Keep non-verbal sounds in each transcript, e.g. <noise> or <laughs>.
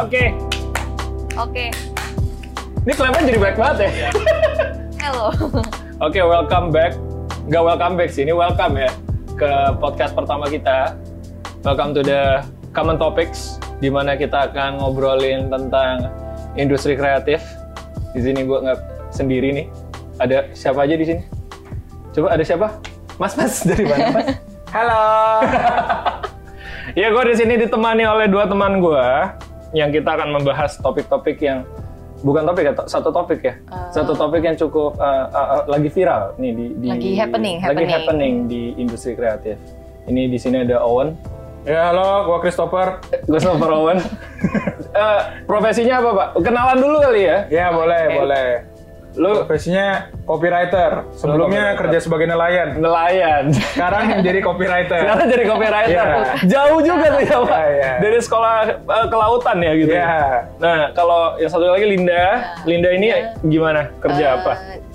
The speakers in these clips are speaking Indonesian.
Oke. Oke, Ini klaimnya jadi baik banget ya. hello. Oke, welcome back. Nggak welcome back sih, ini welcome ya ke podcast pertama kita. Welcome to the Common Topics, di mana kita akan ngobrolin tentang industri kreatif. Di sini gue nggak sendiri nih. Ada siapa aja di sini? Coba ada siapa? Mas, Mas dari mana, Mas? <laughs> Halo. <laughs> Ya, gue di sini ditemani oleh dua teman gue yang kita akan membahas topik-topik yang bukan topik ya, satu topik ya, satu topik yang cukup uh, uh, uh, lagi viral nih di, di Lagi happening, lagi happening. happening di industri kreatif. Ini di sini ada Owen, Ya halo, gua Christopher. Christopher Owen. <laughs> Eh, profesinya apa pak? Kenalan dulu kali ya. Ya boleh, boleh. Lu Profesinya copywriter. Sebelumnya copywriter. kerja sebagai nelayan. nelayan. Sekarang <laughs> jadi copywriter. Sekarang jadi copywriter. Iya. Jauh juga tuh ya pak. Iya, iya. Dari sekolah eh, kelautan ya gitu. Iya. Nah kalau yang satu lagi Linda, Linda ini Iya. gimana kerja Eh, apa?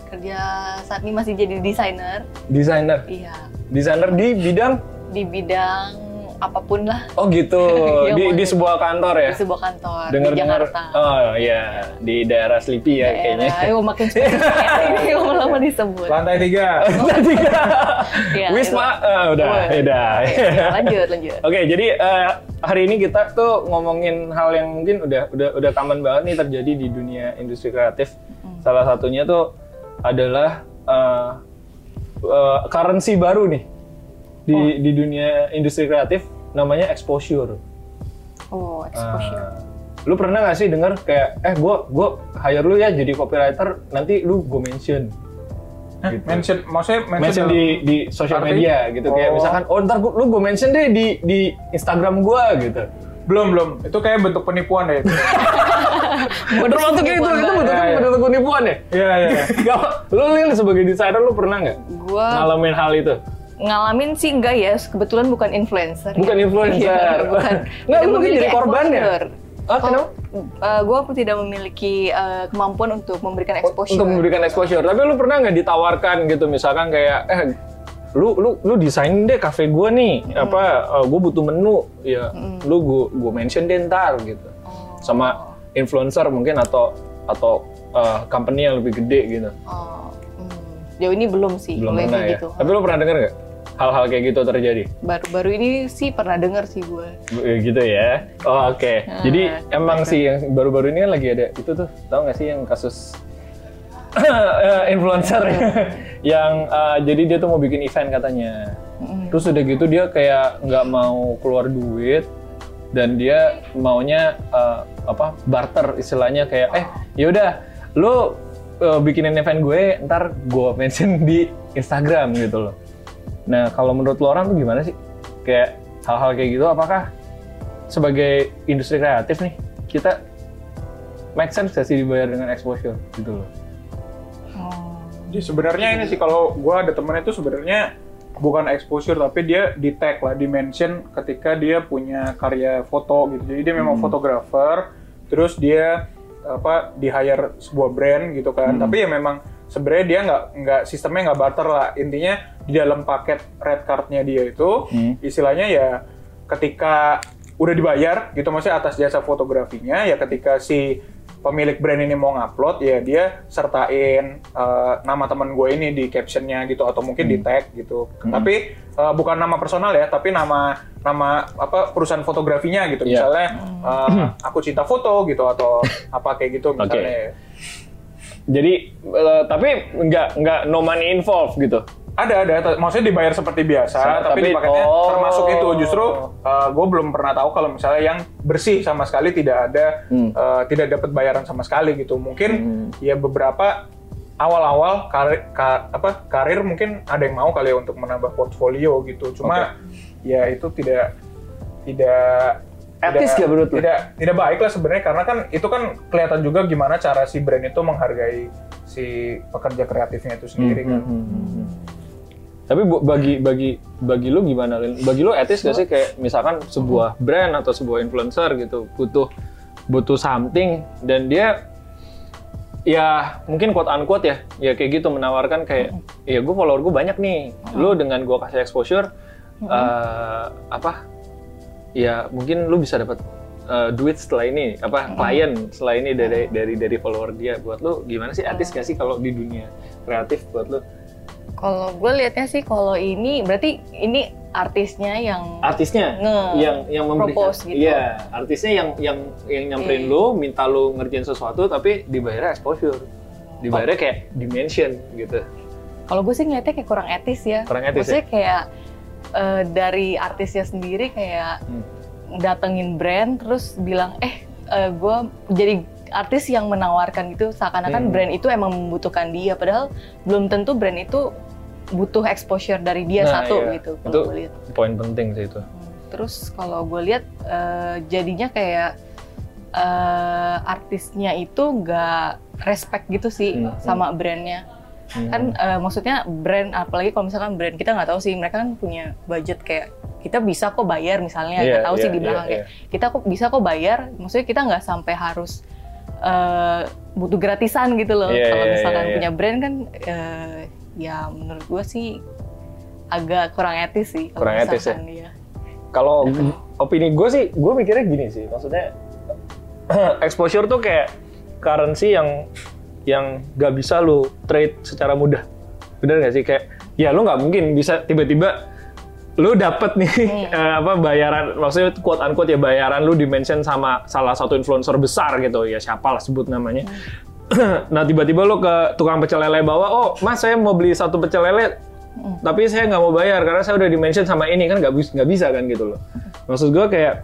Kerja saat ini masih jadi desainer. Desainer. Iya, Desainer di bidang di bidang apa pun lah Oh gitu, <laughs> Yang di, di sebuah kantor ya? di sebuah kantor Dengar di dengar. Jakarta. Oh iya, di daerah Sleepy ya kayaknya. Daerah, ayo makin spesifik <laughs> ini lama-lama disebut. Lantai tiga. Tadi Iya, Wisma, eh, udah, Boleh. udah. Iya, lanjut, lanjut. Oke, jadi eh, hari ini kita tuh ngomongin hal yang mungkin udah udah udah common banget nih terjadi di dunia industri kreatif. Salah satunya tuh adalah eh, eh, currency baru nih di di dunia industri kreatif namanya exposure. Oh, exposure. Ah, lu pernah gak sih denger kayak eh gua gua hire lu ya jadi copywriter nanti lu gue mention Hah, Gitu. Mention, maksudnya mention, mention di di sosial media gitu kayak Oh. misalkan oh ntar gua, lu gue mention deh di di Instagram gua gitu Belum, belum. Itu kayak bentuk penipuan deh. <laughs> termasuk itu itu bentuk iya. bentuk penipuan ya Iya, iya. <laughs> Gak, lu Lil sebagai desainer lu pernah nggak Gua ngalamin hal itu? Ngalamin sih enggak ya, kebetulan bukan influencer. ya. Bukan influencer. Iya, bukan. <laughs> Nggak, Tidak lu mungkin jadi memiliki korban ya? exposure. Ah, kenapa? Oh, gue tidak memiliki eh, kemampuan untuk memberikan exposure. Untuk memberikan exposure. Tapi lu pernah nggak ditawarkan gitu misalkan kayak eh lu lu lu desain deh cafe gua nih Hmm. apa eh, gua butuh menu ya lu gua gua mention deh ntar gitu Oh. sama influencer mungkin atau atau eh, company yang lebih gede gitu Oh, hmm. Jauh ini belum sih, belum pernah ya gitu. tapi lu pernah denger nggak hal-hal kayak gitu terjadi? Baru-baru ini sih pernah dengar sih gue. Eh, gitu ya? Oh oke. Jadi emang sih yang baru-baru ini kan lagi ada itu tuh tahu nggak sih yang kasus <coughs> eh, influencer <laughs> yang eh, jadi dia tuh mau bikin event katanya. Terus udah gitu dia kayak nggak mau keluar duit dan dia maunya eh, apa barter istilahnya kayak eh yaudah lu eh, bikinin event gue ntar gue mention di Instagram gitu loh nah kalau menurut lo orang tuh gimana sih kayak hal-hal kayak gitu apakah sebagai industri kreatif nih kita make sense gak sih dibayar dengan exposure gitu loh Oh. Jadi sebenarnya ini sih kalau gua ada temen itu sebenarnya bukan exposure tapi dia di tag lah, di mention ketika dia punya karya foto gitu. Jadi dia memang fotografer, terus dia apa di hire sebuah brand gitu kan. Tapi ya memang sebenarnya dia nggak nggak sistemnya nggak barter lah. Intinya di dalam paket red cardnya dia itu Hmm. istilahnya ya ketika udah dibayar gitu maksudnya atas jasa fotografinya ya ketika si pemilik brand ini mau ngupload ya dia sertain eh, nama teman gue ini di captionnya gitu atau mungkin Hmm. di tag gitu. Tapi eh, bukan nama personal ya tapi nama nama apa perusahaan fotografinya gitu. Iya. misalnya eh, aku cinta foto gitu atau <laughs> apa kayak gitu misalnya. Jadi eh, tapi nggak nggak no money involved gitu ada ada. Maksudnya dibayar seperti biasa Sa- tapi, tapi- di paketnya oh. termasuk itu. Justru gue belum pernah tahu kalau misalnya yang bersih sama sekali tidak ada Hmm. eh, tidak dapat bayaran sama sekali gitu. Mungkin ya beberapa awal-awal karir ka- apa karir mungkin ada yang mau kali ya untuk menambah portfolio gitu. Cuma ya itu tidak tidak Etis tidak- nggak menurut tidak tidak baik lah sebenarnya. Karena kan itu kan kelihatan juga gimana cara si brand itu menghargai si pekerja kreatifnya itu sendiri kan. Hmm, Tapi bagi bagi bagi lu gimana Lin? Bagi lu etis gak sih kayak misalkan sebuah brand atau sebuah influencer gitu butuh butuh something dan dia ya mungkin quote unquote ya ya kayak gitu menawarkan kayak ya gue follower gue banyak nih. Lu dengan gue kasih exposure eh, apa ya mungkin lu bisa dapat uh, duit setelah ini apa klien setelah ini dari dari dari follower dia. Buat lo gimana sih artis gak sih kalau di dunia kreatif buat lo Kalau gue liatnya sih kalau ini berarti ini artisnya yang artisnya Nge- yang yang memberikan propose gitu. iya artisnya yang yang yang nyamperin Oke. lo minta lo ngerjain sesuatu tapi dibayarnya exposure dibayarnya kayak dimension gitu kalau gue sih ngeliatnya kayak kurang etis ya. Kurang etis ya? Maksudnya kayak eh, dari artisnya sendiri kayak Hmm. datengin brand terus bilang eh gue jadi artis yang menawarkan itu seakan-akan Hmm. brand itu emang membutuhkan dia padahal belum tentu brand itu butuh exposure dari dia Nah, satu iya. gitu itu kalau gue lihat. poin penting sih itu Terus kalau gue lihat eh, jadinya kayak eh, artisnya itu nggak respect gitu sih Hmm. sama brandnya. Hmm. Kan eh, maksudnya brand apalagi kalau misalkan brand kita nggak tahu sih mereka kan punya budget kayak kita bisa kok bayar misalnya Iya, nggak tahu sih iya, di belakang iya, kayak kita kok bisa kok bayar maksudnya kita nggak sampai harus eh, butuh gratisan gitu loh Iya, kalau iya, misalkan iya, iya. punya brand kan eh, ya menurut gue sih agak kurang etis sih kalau Kurang etis ya? dia. Kalau opini gue sih, gue mikirnya gini sih, maksudnya <clears throat> exposure tuh kayak currency yang yang gak bisa lu trade secara mudah. Bener gak sih? Kayak ya lu nggak mungkin bisa tiba-tiba lu dapet nih <laughs> eh, apa bayaran, maksudnya quote unquote ya bayaran lu dimention sama salah satu influencer besar gitu. Ya siapa lah sebut namanya. <clears throat> nah tiba-tiba lu ke tukang pecel lele bawa, oh mas saya mau beli satu pecel lele, tapi saya nggak mau bayar karena saya udah dimention sama ini. Kan nggak nggak bisa kan gitu loh. Maksud gue kayak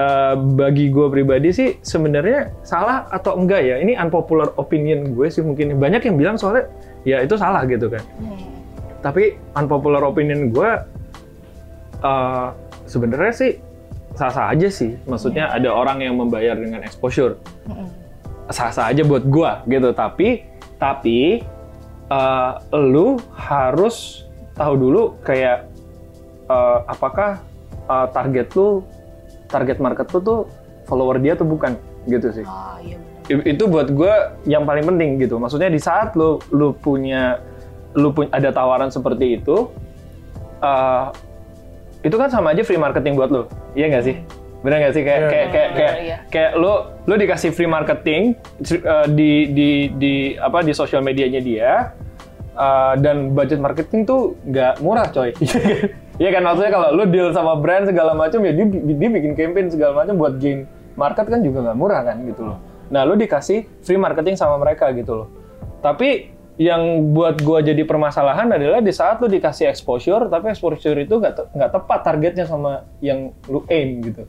eh, bagi gue pribadi sih sebenarnya salah atau enggak ya? Ini unpopular opinion gue sih mungkin. Banyak yang bilang soalnya ya itu salah gitu kan. Tapi unpopular opinion gue eh, sebenarnya sih sah-sah aja sih. Maksudnya ada orang yang membayar dengan exposure. Sah-sah aja buat gua gitu. Tapi tapi eh, lu harus tahu dulu kayak eh, apakah eh, target lu target market lu tuh follower dia tuh bukan gitu sih. Ah iya itu buat gua yang paling penting gitu. Maksudnya di saat lu lu punya lu punya ada tawaran seperti itu eh, itu kan sama aja free marketing buat lu iya nggak sih benar nggak sih kayak Iya. kayak kayak kayak, Iya. kayak lu lu dikasih free marketing eh, di di di apa di sosial medianya dia eh, dan budget marketing tuh nggak murah coy <laughs> Iya kan maksudnya kalau lu deal sama brand segala macam ya dia, dia bikin campaign segala macam buat gain market kan juga nggak murah kan gitu loh. Nah lu dikasih free marketing sama mereka gitu loh. Tapi yang buat gua jadi permasalahan adalah di saat lu dikasih exposure tapi exposure itu nggak te- nggak tepat targetnya sama yang lu aim gitu.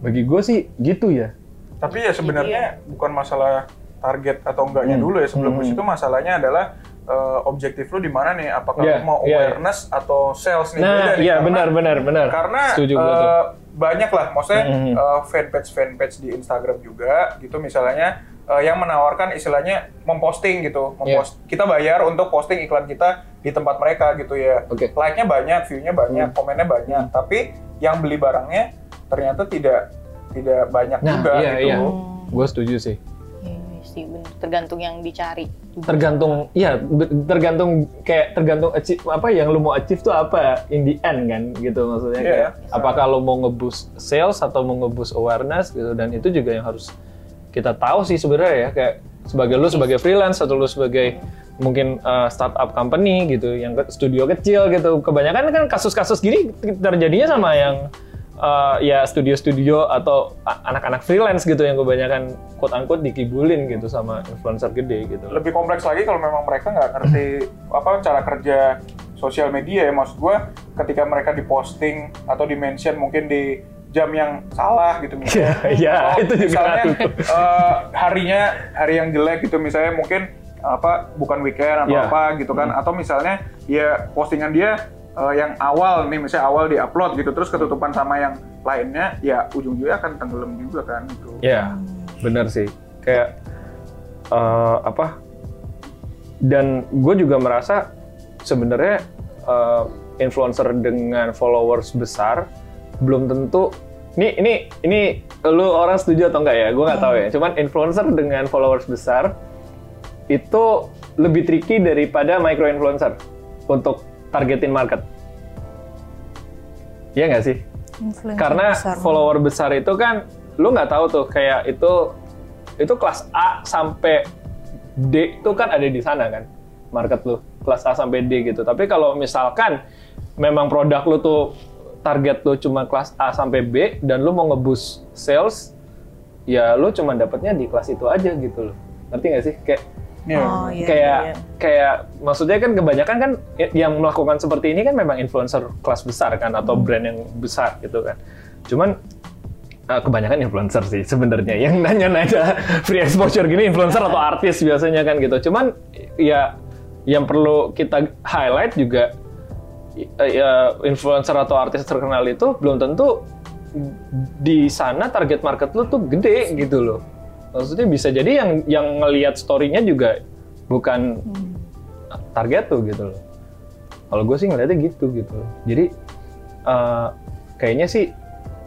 Bagi gue sih gitu ya. Tapi ya sebenarnya bukan masalah target atau enggaknya Hmm. dulu ya sebelum Hmm. ke situ masalahnya adalah eh, objektif lu di mana nih? Apakah Iya, lu mau iya, iya. awareness atau sales nih? Nah, Beda iya karena- benar benar benar. Karena setuju gua tuh. eh, banyak lah, maksudnya Mhm. eh, fanpage fanpage di Instagram juga gitu misalnya eh, yang menawarkan istilahnya memposting gitu, Iya. mempost kita bayar untuk posting iklan kita di tempat mereka gitu ya. Oke. Like-nya banyak, view-nya banyak, Hmm. komennya banyak, tapi yang beli barangnya ternyata tidak tidak banyak Nah, juga iya gitu. iya. Gue setuju sih. Iya sih. Tergantung yang dicari. Tergantung be- tergantung kayak tergantung achieve, apa yang lu mau achieve tuh apa in the end kan gitu maksudnya Iya, kayak iya. apakah lu mau ngeboost sales atau mau ngeboost awareness gitu dan itu juga yang harus kita tahu sih sebenarnya ya kayak sebagai lu sebagai freelance atau lu sebagai mungkin uh, startup company gitu yang studio kecil gitu kebanyakan kan kasus-kasus gini terjadinya sama yang uh, ya studio-studio atau anak-anak freelance gitu yang kebanyakan quote unquote dikibulin gitu sama influencer gede gitu. Lebih kompleks lagi kalau memang mereka nggak ngerti apa cara kerja sosial media ya. Maksud gue ketika mereka diposting atau di mention mungkin di jam yang salah gitu misalnya. <laughs> Iya, Atau itu juga misalnya eh, harinya hari yang jelek gitu. Misalnya mungkin apa bukan weekend atau Iya. apa gitu kan. Atau misalnya ya postingan dia eh, yang awal nih misalnya awal di upload gitu terus ketutupan sama yang lainnya ya ujung-ujungnya akan tenggelam juga kan gitu Ya, benar sih. Kayak eh, apa? Dan gue juga merasa sebenarnya eh, influencer dengan followers besar belum tentu. Ini ini ini lu orang setuju atau enggak ya? Gue nggak tahu ya. Cuman influencer dengan followers besar itu lebih tricky daripada micro influencer untuk targetin market. Iya nggak sih? Influencer Karena besar. follower besar itu kan lu nggak tahu tuh kayak itu itu kelas A sampai D itu kan ada di sana kan market lu kelas A sampai D gitu tapi kalau misalkan memang produk lu tuh target lu cuma kelas A sampai B dan lu mau ngebus sales ya lu cuma dapatnya di kelas itu aja gitu loh ngerti nggak sih kayak Iya. Oh, iya, kayak iya, iya. kayak maksudnya kan kebanyakan kan yang melakukan seperti ini kan memang influencer kelas besar kan atau brand yang besar gitu kan. Cuman eh, kebanyakan influencer sih sebenarnya yang nanya-nanya <laughs> free exposure gini influencer atau <laughs> artis biasanya kan gitu. Cuman ya yang perlu kita highlight juga ya influencer atau artis terkenal itu belum tentu di sana target market lu tuh gede gitu loh. Maksudnya bisa jadi yang yang ngelihat story-nya juga bukan target tuh gitu loh. Kalau gue sih ngeliatnya gitu gitu loh. Jadi eh, kayaknya sih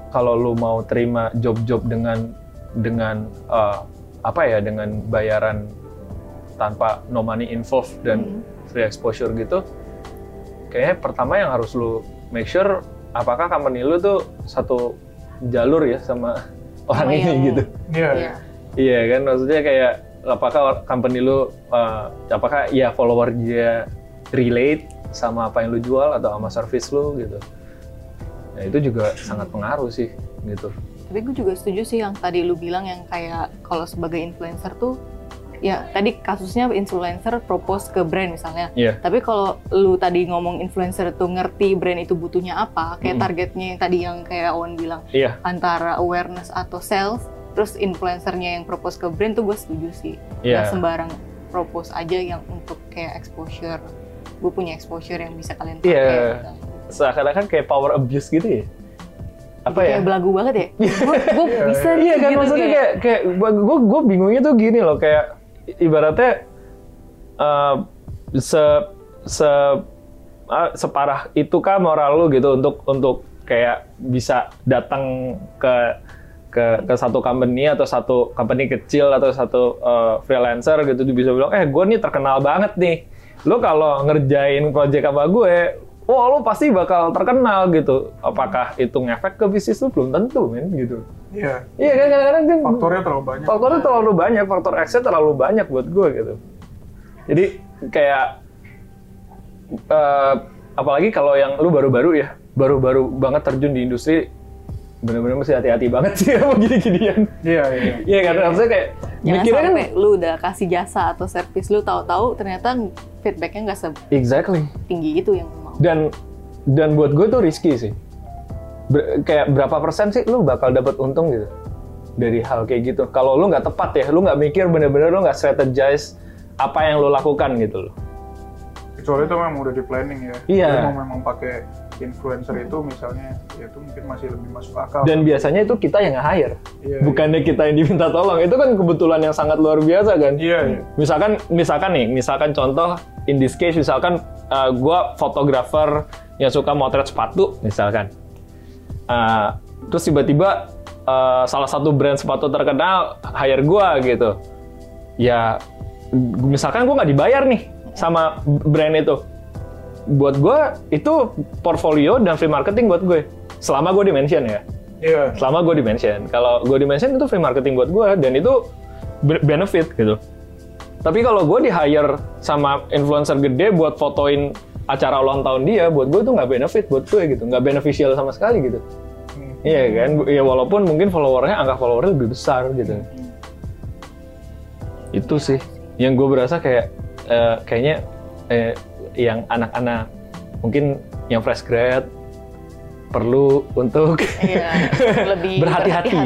kalau lu mau terima job-job dengan dengan eh, apa ya dengan bayaran tanpa no money involved dan free exposure gitu, kayaknya pertama yang harus lu make sure apakah company lu tuh satu jalur ya sama <laughs> orang Sama ini yang- gitu. Iya. Iya. Iya kan, maksudnya kayak apakah company lu, uh, apakah ya follower dia relate sama apa yang lu jual atau sama service lu gitu. Nah itu juga sangat pengaruh sih gitu. Tapi gue juga setuju sih yang tadi lu bilang yang kayak kalau sebagai influencer tuh ya tadi kasusnya influencer propose ke brand misalnya. Iya. Tapi kalau lu tadi ngomong influencer tuh ngerti brand itu butuhnya apa, kayak Mm-mm. targetnya yang tadi yang kayak Owen bilang Iya, antara awareness atau sales, terus influencernya yang propose ke brand tuh gue setuju sih. Iya. Nggak sembarang propose aja yang untuk kayak exposure. Gue punya exposure yang bisa kalian pakai. Iya. gitu. seakan-akan kayak power abuse gitu ya. Apa Jadi ya? Kayak belagu banget ya. Gue bisa Iya kan, gitu, maksudnya kayak kayak gue gue bingungnya tuh gini loh kayak ibaratnya eh, se se ah, separah itu kah moral lu gitu untuk untuk kayak bisa datang ke ke ke satu company atau satu company kecil atau satu eh, freelancer gitu bisa bilang eh gue nih terkenal banget nih lu kalau ngerjain project sama gue oh lu pasti bakal terkenal gitu apakah itu ngefek ke bisnis lu belum tentu men gitu Iya. Iya kan kadang-kadang kan Faktornya terlalu banyak. faktornya terlalu banyak, faktor X-nya terlalu banyak buat gue gitu. Jadi kayak eh, apalagi kalau yang lu baru-baru ya, baru-baru banget terjun di industri, bener-bener mesti hati-hati banget sih sama gini-ginian. Iya, iya. Iya kan, maksudnya kayak Jangan mikirnya kan lu udah kasih jasa atau servis lu tahu-tahu ternyata feedbacknya nggak exactly. setinggi itu yang lu mau. Dan dan buat gue tuh risky sih. Ber- kayak berapa persen sih lu bakal dapat untung gitu dari hal kayak gitu. Kalau lu nggak tepat ya, lu nggak mikir bener-bener lu nggak strategize apa yang lu lakukan gitu loh. Kecuali itu memang udah di planning ya. Iya. Dia mau memang pakai influencer itu misalnya, ya itu mungkin masih lebih masuk akal. Dan biasanya itu kita yang nge-hire, Iya, bukannya kita yang diminta tolong. Itu kan kebetulan yang sangat luar biasa kan. Iya, iya. Misalkan, misalkan nih, misalkan contoh in this case, misalkan uh, gue fotografer yang suka motret sepatu, misalkan. Uh, terus tiba-tiba uh, salah satu brand sepatu terkenal hire gue gitu. Ya, misalkan gue nggak dibayar nih sama brand itu. Buat gue itu portfolio dan free marketing buat gue. Selama gue di-mention ya Iya. selama gue dimension. Kalau gue dimension itu free marketing buat gue dan itu be- benefit gitu. Tapi kalau gue di hire sama influencer gede buat fotoin acara ulang tahun dia, buat gue itu nggak benefit buat gue gitu, nggak beneficial sama sekali gitu. Hmm. Iya kan, ya walaupun mungkin followernya angka followernya lebih besar gitu. Itu sih yang gue berasa kayak eh, kayaknya eh, yang anak-anak mungkin yang fresh grad perlu untuk Iya, <laughs> lebih berhati-hati.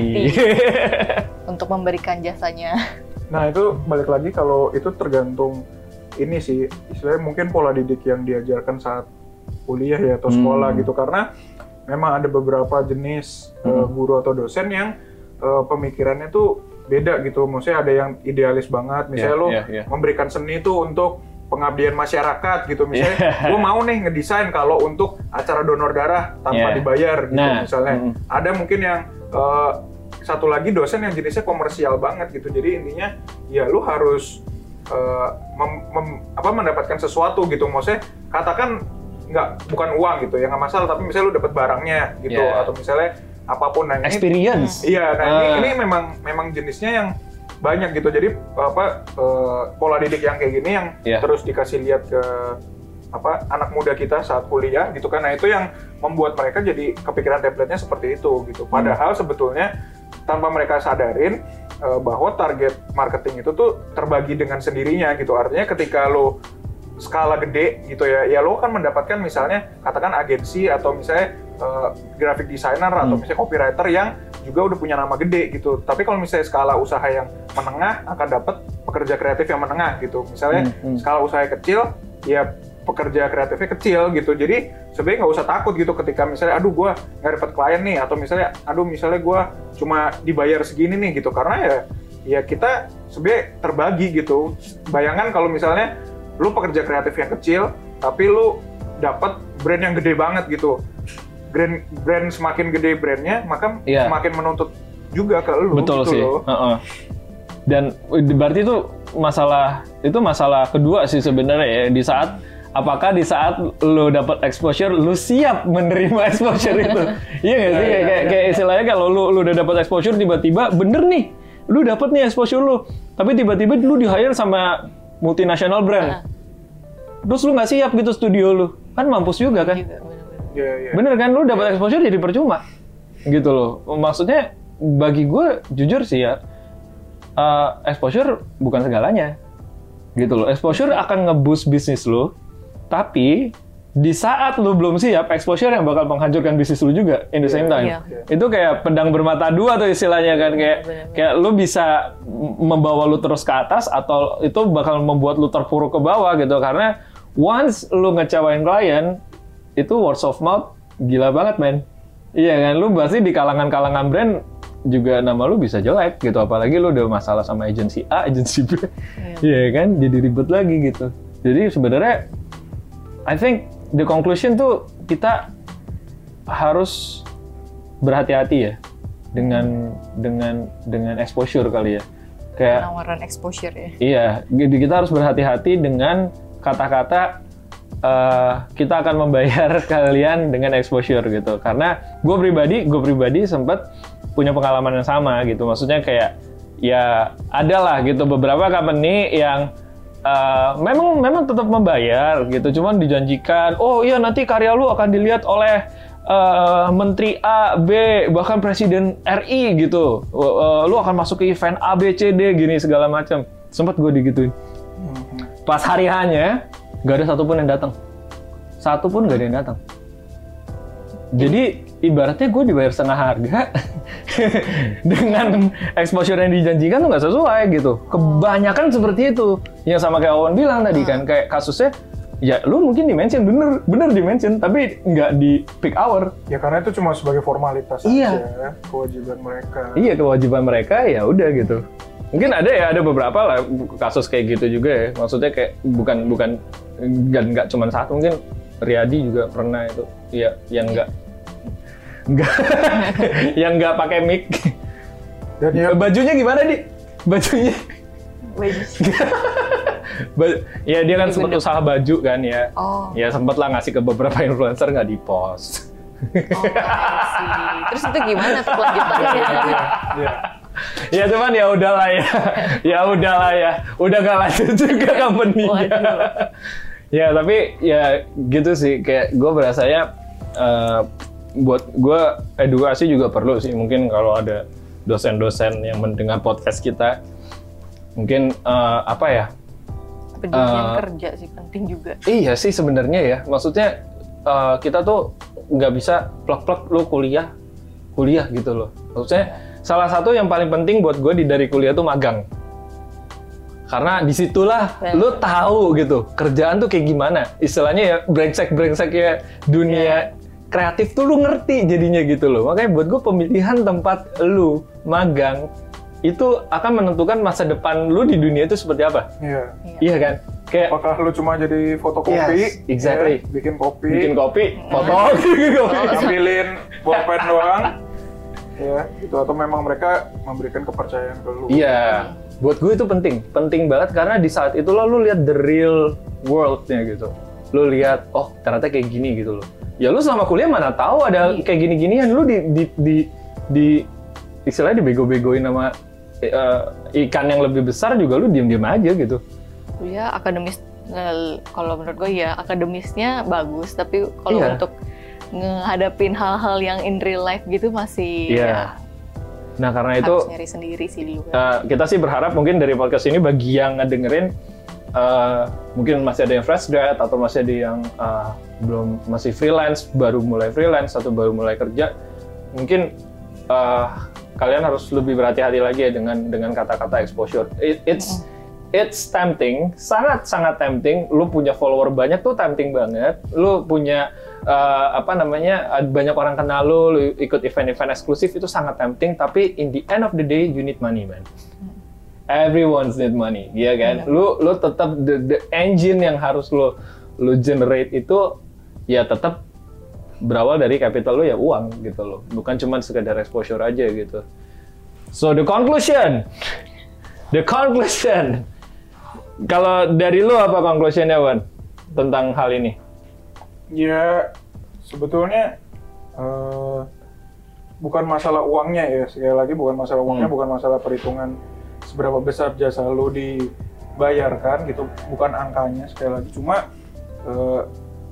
untuk memberikan jasanya. Nah itu balik lagi kalau itu tergantung ini sih istilahnya mungkin pola didik yang diajarkan saat kuliah ya atau sekolah Hmm. gitu karena memang ada beberapa jenis uh, Hmm. guru atau dosen yang uh, pemikirannya tuh beda gitu maksudnya ada yang idealis banget misalnya Iya, lo iya, iya. memberikan seni itu untuk pengabdian masyarakat gitu misalnya Iya. gue mau nih ngedesain kalau untuk acara donor darah tanpa Iya. dibayar gitu Nah, misalnya mm. ada mungkin yang uh, satu lagi dosen yang jenisnya komersial banget gitu jadi intinya ya lu harus uh, mem- mem- apa mendapatkan sesuatu gitu maksudnya katakan nggak bukan uang gitu ya nggak masalah tapi misalnya lu dapat barangnya gitu Yeah. atau misalnya apa pun nah ini Experience. Iya, nah ini, Ah. ini memang memang jenisnya yang banyak gitu. Jadi apa eh, pola didik yang kayak gini yang Iya. terus dikasih lihat ke apa anak muda kita saat kuliah gitu kan. Nah, itu yang membuat mereka jadi kepikiran template-nya seperti itu gitu. Hmm. Padahal sebetulnya tanpa mereka sadarin eh, bahwa target marketing itu tuh terbagi dengan sendirinya gitu. Artinya ketika lo skala gede gitu ya, ya lo kan mendapatkan misalnya katakan agensi atau misalnya eh, graphic designer atau Hmm. misalnya copywriter yang juga udah punya nama gede gitu. Tapi kalau misalnya skala usaha yang menengah akan dapat pekerja kreatif yang menengah gitu. Misalnya Hmm, hmm. skala usaha kecil, ya pekerja kreatifnya kecil gitu. Jadi sebenarnya nggak usah takut gitu ketika misalnya, aduh gue nggak dapat klien nih, atau misalnya, aduh misalnya gue cuma dibayar segini nih gitu. Karena ya, ya kita sebenarnya terbagi gitu. Bayangkan kalau misalnya lu pekerja kreatif yang kecil, tapi lu dapat brand yang gede banget gitu. Brand brand semakin gede brandnya, maka Iya. semakin menuntut juga ke lu Betul gitu sih. loh. Heeh. Dan berarti itu masalah itu masalah kedua sih sebenarnya ya di saat apakah di saat lo dapat exposure lu siap menerima <laughs> exposure itu <laughs> iya nggak sih Iya, kayak, iya, kayak, iya. kayak istilahnya kalau lu lu udah dapat exposure tiba-tiba bener nih lu dapat nih exposure lu tapi tiba-tiba lu di hire sama multinational brand terus lu nggak siap gitu studio lu kan mampus juga kan Iya, iya. Bener kan, lu dapat exposure jadi percuma, gitu loh. Maksudnya bagi gue jujur sih ya, eh, exposure bukan segalanya, gitu loh. Exposure akan ngeboost bisnis lu, tapi di saat lu belum siap, exposure yang bakal menghancurkan bisnis lu juga in the same time. Iya. Itu kayak pedang bermata dua tuh istilahnya kan, kayak Bener-bener. kayak lu bisa membawa lu terus ke atas atau itu bakal membuat lu terpuruk ke bawah gitu karena once lu ngecewain klien itu word of mouth gila banget men. Iya kan lu pasti di kalangan-kalangan brand juga nama lu bisa jelek gitu apalagi lu udah masalah sama agensi A <laughs> agensi B. Iya kan jadi ribet lagi gitu. Jadi sebenarnya I think the conclusion tuh kita harus berhati-hati ya dengan dengan dengan exposure kali ya. Kayak Penawaran exposure ya. Iya, jadi kita harus berhati-hati dengan kata-kata eh, kita akan membayar <laughs> kalian dengan exposure gitu. Karena gue pribadi, gue pribadi sempat punya pengalaman yang sama gitu. Maksudnya kayak ya ada lah gitu beberapa company yang eh, memang memang tetap membayar gitu. Cuman dijanjikan, oh iya nanti karya lu akan dilihat oleh eh, Menteri A, B, bahkan Presiden RI gitu. Eh, lu akan masuk ke event A, B, C, D gini segala macam. Sempat gue digituin. Pas hari hanya, gak ada satupun yang datang. Satu pun gak ada yang datang. Jadi ibaratnya gue dibayar setengah harga <laughs> dengan exposure yang dijanjikan tuh nggak sesuai gitu. Kebanyakan seperti itu. Yang sama kayak Awan bilang tadi kan, kayak kasusnya ya lu mungkin dimention bener bener dimention tapi nggak di peak hour Ya karena itu cuma sebagai formalitas Iya. aja kewajiban mereka. Iya kewajiban mereka ya udah gitu. Mungkin ada ya ada beberapa lah kasus kayak gitu juga ya. Maksudnya kayak bukan bukan nggak nggak cuma satu mungkin Riyadi juga pernah itu. Iya yang nggak nggak <laughs> yang nggak pakai mic. Dan ya Bajunya gimana di? Bajunya? Wages. <laughs> Ba- ya dia kan sempat usaha baju kan ya. Oh. Ya sempet lah ngasih ke beberapa influencer nggak di post. Oh. Terus itu gimana kelanjutannya? <laughs> <laughs> Ya cuman ya udahlah ya. <laughs> Ya udahlah ya. Udah gak lanjut <laughs> juga company-nya. Ya tapi ya gitu sih. Kayak gue berasanya eh, buat gue edukasi juga perlu sih. Mungkin kalau ada dosen-dosen yang mendengar podcast kita mungkin eh, apa ya? Pendidikan Eh, kerja sih penting juga. Iya sih sebenarnya ya. Maksudnya eh, kita tuh nggak bisa plek-plek lu kuliah, kuliah gitu loh. Maksudnya salah satu yang paling penting buat gue di dari kuliah tuh magang. Karena di situlah Benar. lu tahu gitu kerjaan tuh kayak gimana. Istilahnya ya brengsek brengsek ya dunia kreatif tuh lu ngerti jadinya gitu loh. Makanya buat gue pemilihan tempat lu magang itu akan menentukan masa depan lu di dunia itu seperti apa. Iya. Iya kan? Kayak Apakah lu cuma jadi fotokopi, Yes, exactly. ya, bikin kopi, bikin kopi, foto <laughs> gitu. ambilin bolpen doang, ya, itu atau memang mereka memberikan kepercayaan ke lu? Iya, buat gue itu penting, penting banget karena di saat itu lo lu lihat the real world-nya gitu. Lu lihat, oh ternyata kayak gini gitu loh. Ya lu selama kuliah mana tahu ada kayak gini-ginian, lu di, di, di di istilahnya dibego-begoin sama eh, ikan yang lebih besar juga lu diem-diem aja gitu. ya akademis eh, kalau menurut gue ya akademisnya bagus tapi kalau Iya. untuk ngehadapin hal-hal yang in real life gitu masih Iya. ya, Nah karena itu harus nyari sendiri sih juga. eh, kita sih berharap mungkin dari podcast ini bagi yang ngedengerin eh, mungkin masih ada yang fresh grad atau masih ada yang eh, belum masih freelance baru mulai freelance atau baru mulai kerja mungkin eh, kalian harus lebih berhati-hati lagi ya dengan dengan kata-kata exposure. It- it's it's tempting, sangat sangat tempting. Lu punya follower banyak tuh tempting banget. Lu punya eh, apa namanya banyak orang kenal lu, lu ikut event-event eksklusif itu sangat tempting. Tapi in the end of the day you need money man. Everyone's need money, ya kan? Lu lu tetap the, the engine yang harus lu lu generate itu ya tetap berawal dari capital lu ya uang gitu loh. Bukan cuma sekedar exposure aja gitu. So the conclusion, the conclusion. Kalau dari lu apa conclusionnya Wan tentang hal ini? Ya sebetulnya eh, bukan masalah uangnya ya sekali lagi bukan masalah uangnya Hmm. bukan masalah perhitungan seberapa besar jasa lo dibayarkan gitu bukan angkanya sekali lagi cuma eh,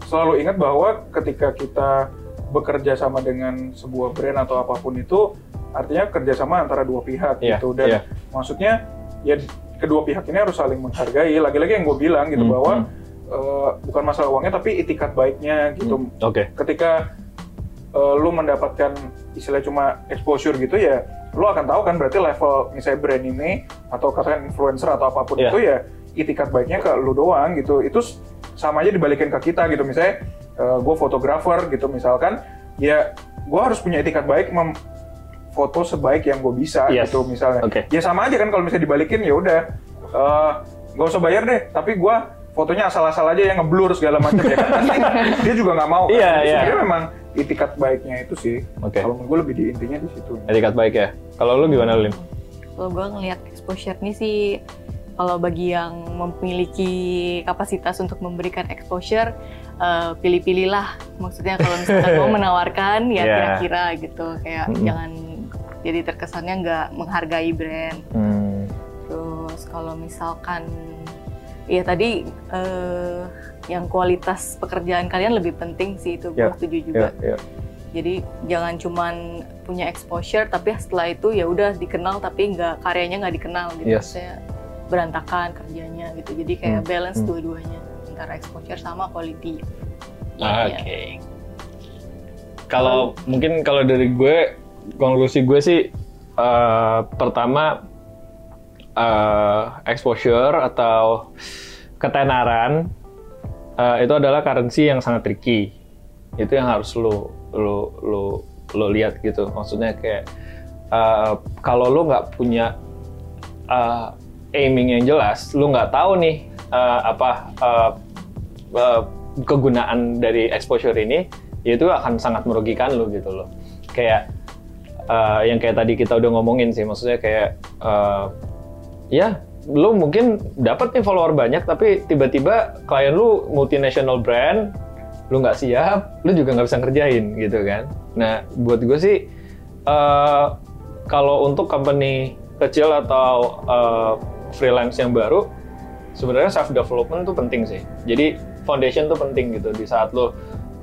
selalu ingat bahwa ketika kita bekerja sama dengan sebuah brand atau apa pun itu artinya kerjasama antara dua pihak Iya, gitu dan iya. maksudnya ya kedua pihak ini harus saling menghargai lagi-lagi yang gue bilang gitu Hmm, bahwa hmm. Eh, bukan masalah uangnya tapi itikat baiknya gitu Oke. ketika eh, lu mendapatkan istilah cuma exposure gitu ya lu akan tahu kan berarti level misalnya brand ini atau katakan influencer atau apa pun Iya. itu ya itikat baiknya ke lu doang gitu itu sama aja dibalikin ke kita gitu misalnya gue fotografer gitu misalkan ya gue harus punya itikat baik mem foto sebaik yang gue bisa Yes. gitu misalnya Oke. ya sama aja kan kalau misalnya dibalikin ya udah eh, nggak usah bayar deh tapi gue fotonya asal-asal aja yang ngeblur segala macam ya kan <laughs> dia juga nggak mau kan Iya, Jadi iya. sebenarnya memang itikat baiknya itu sih Oke. kalau menurut gue lebih di intinya di situ Etikat baik ya. Kalau lu gimana Lin? Kalau gue ngelihat exposure ini sih, kalau bagi yang memiliki kapasitas untuk memberikan exposure, eh, pilih-pilihlah. Maksudnya kalau misalkan mau <laughs> menawarkan, ya Iya. kira-kira gitu. Kayak Mm-mm. jangan jadi terkesannya nggak menghargai brand. Hmm. Terus kalau misalkan, ya tadi eh, yang kualitas pekerjaan kalian lebih penting sih itu gue Ya, setuju juga. Ya, ya. Jadi jangan cuman punya exposure tapi setelah itu ya udah dikenal tapi nggak karyanya nggak dikenal gitu. Yes. Maksudnya berantakan kerjanya gitu. Jadi kayak Hmm, balance hmm. dua-duanya antara exposure sama quality. Oke. Iya. Kalau mungkin kalau dari gue konklusi gue sih eh, pertama eh, exposure atau ketenaran eh, itu adalah currency yang sangat tricky. Itu yang harus lo lo lo lo lihat gitu. Maksudnya kayak eh, kalau lo nggak punya eh, aiming yang jelas, lo nggak tahu nih eh, apa eh, eh, kegunaan dari exposure ini, ya itu akan sangat merugikan lo gitu loh. Kayak eh, yang kayak tadi kita udah ngomongin sih, maksudnya kayak eh, ya lu mungkin dapat nih follower banyak, tapi tiba-tiba klien lu multinational brand, lu nggak siap, lu juga nggak bisa ngerjain gitu kan. Nah, buat gue sih eh, kalau untuk company kecil atau eh, freelance yang baru, sebenarnya self development tuh penting sih. Jadi foundation tuh penting gitu di saat lo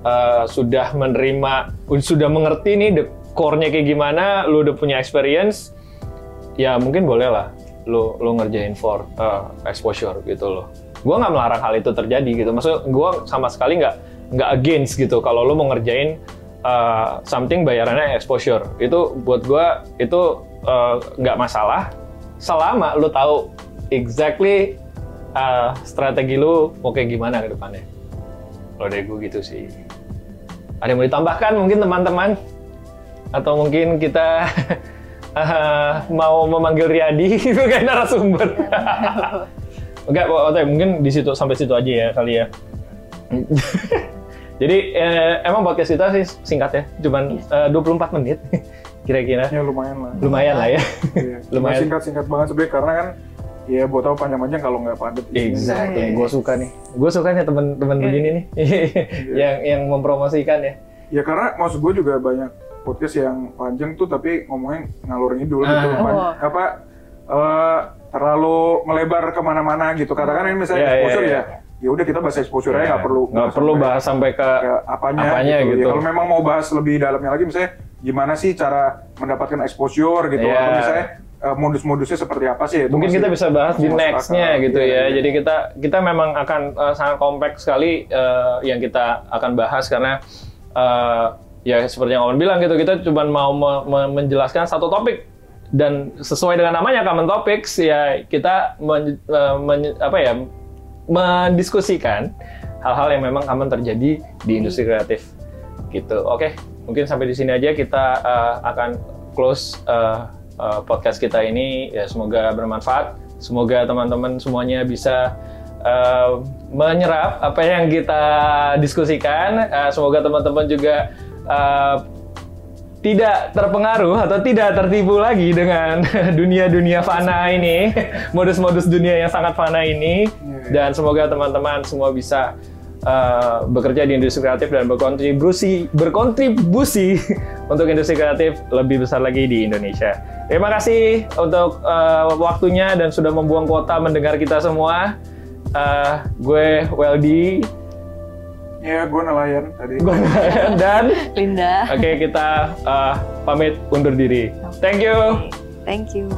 uh, sudah menerima, sudah mengerti nih the core-nya kayak gimana, lo udah punya experience, ya mungkin boleh lah lo lo ngerjain for uh, exposure gitu loh. Gua nggak melarang hal itu terjadi gitu. Maksud gua sama sekali nggak nggak against gitu kalau lo mau ngerjain uh, something bayarannya exposure. Itu buat gua itu uh, nggak masalah selama lo tahu exactly uh, strategi lu mau kayak gimana ke depannya. Kalau dari gue gitu sih. Ada yang mau ditambahkan mungkin teman-teman? Atau mungkin kita <laughs> uh, <laughs> mau memanggil Riyadi <laughs> sebagai narasumber? <laughs> Oke, oke, mungkin di situ sampai situ aja ya kali ya. Jadi eh, emang podcast kita sih singkat ya, cuman eh, 24 menit kira-kira. ya lumayan lah Lumayan lah ya. Iya. Lumayan. singkat singkat banget sebenarnya karena kan ya buat tahu panjang-panjang kalau nggak padat. Exactly, Iya. gue suka nih. Gue suka nih temen-temen Iya. begini nih, yang yang mempromosikan ya. ya karena maksud gue juga banyak podcast yang panjang tuh tapi ngomongnya ngalur ngidul Ah. gitu. Oh. Apa eh, terlalu melebar ke mana-mana gitu. Katakan ini misalnya Iya, iya, exposure iya. ya, ya udah kita bahas exposure aja nggak perlu nggak perlu sampai bahas sampai ke ke apanya, apanya gitu. gitu. Ya, kalau memang mau bahas lebih dalamnya lagi misalnya gimana sih cara mendapatkan exposure gitu Iya. atau misalnya eh, modus-modusnya seperti apa sih? itu mungkin kita bisa bahas di nextnya gitu Iya, ya. iya. Jadi kita kita memang akan eh, sangat kompleks sekali eh, yang kita akan bahas karena eh, ya seperti yang Owen bilang gitu kita cuma mau me- me- menjelaskan satu topik dan sesuai dengan namanya common topics ya kita men- eh, men- apa ya mendiskusikan hal-hal yang memang common terjadi di industri kreatif gitu. Oke, mungkin sampai di sini aja kita eh, akan close eh, eh, podcast kita ini. Ya semoga bermanfaat. Semoga teman-teman semuanya bisa eh, menyerap apa yang kita diskusikan. Eh, semoga teman-teman juga eh, tidak terpengaruh atau tidak tertipu lagi dengan <laughs> dunia-dunia fana ini, <laughs> modus-modus dunia yang sangat fana ini, dan semoga teman-teman semua bisa uh, bekerja di industri kreatif dan berkontribusi berkontribusi <laughs> untuk industri kreatif lebih besar lagi di Indonesia. Terima kasih untuk uh, waktunya dan sudah membuang kuota mendengar kita semua. Uh, gue Weldy, Iya, gue nelayan tadi. gue dan Linda. Oke, kita uh, pamit undur diri. Thank you. Thank you.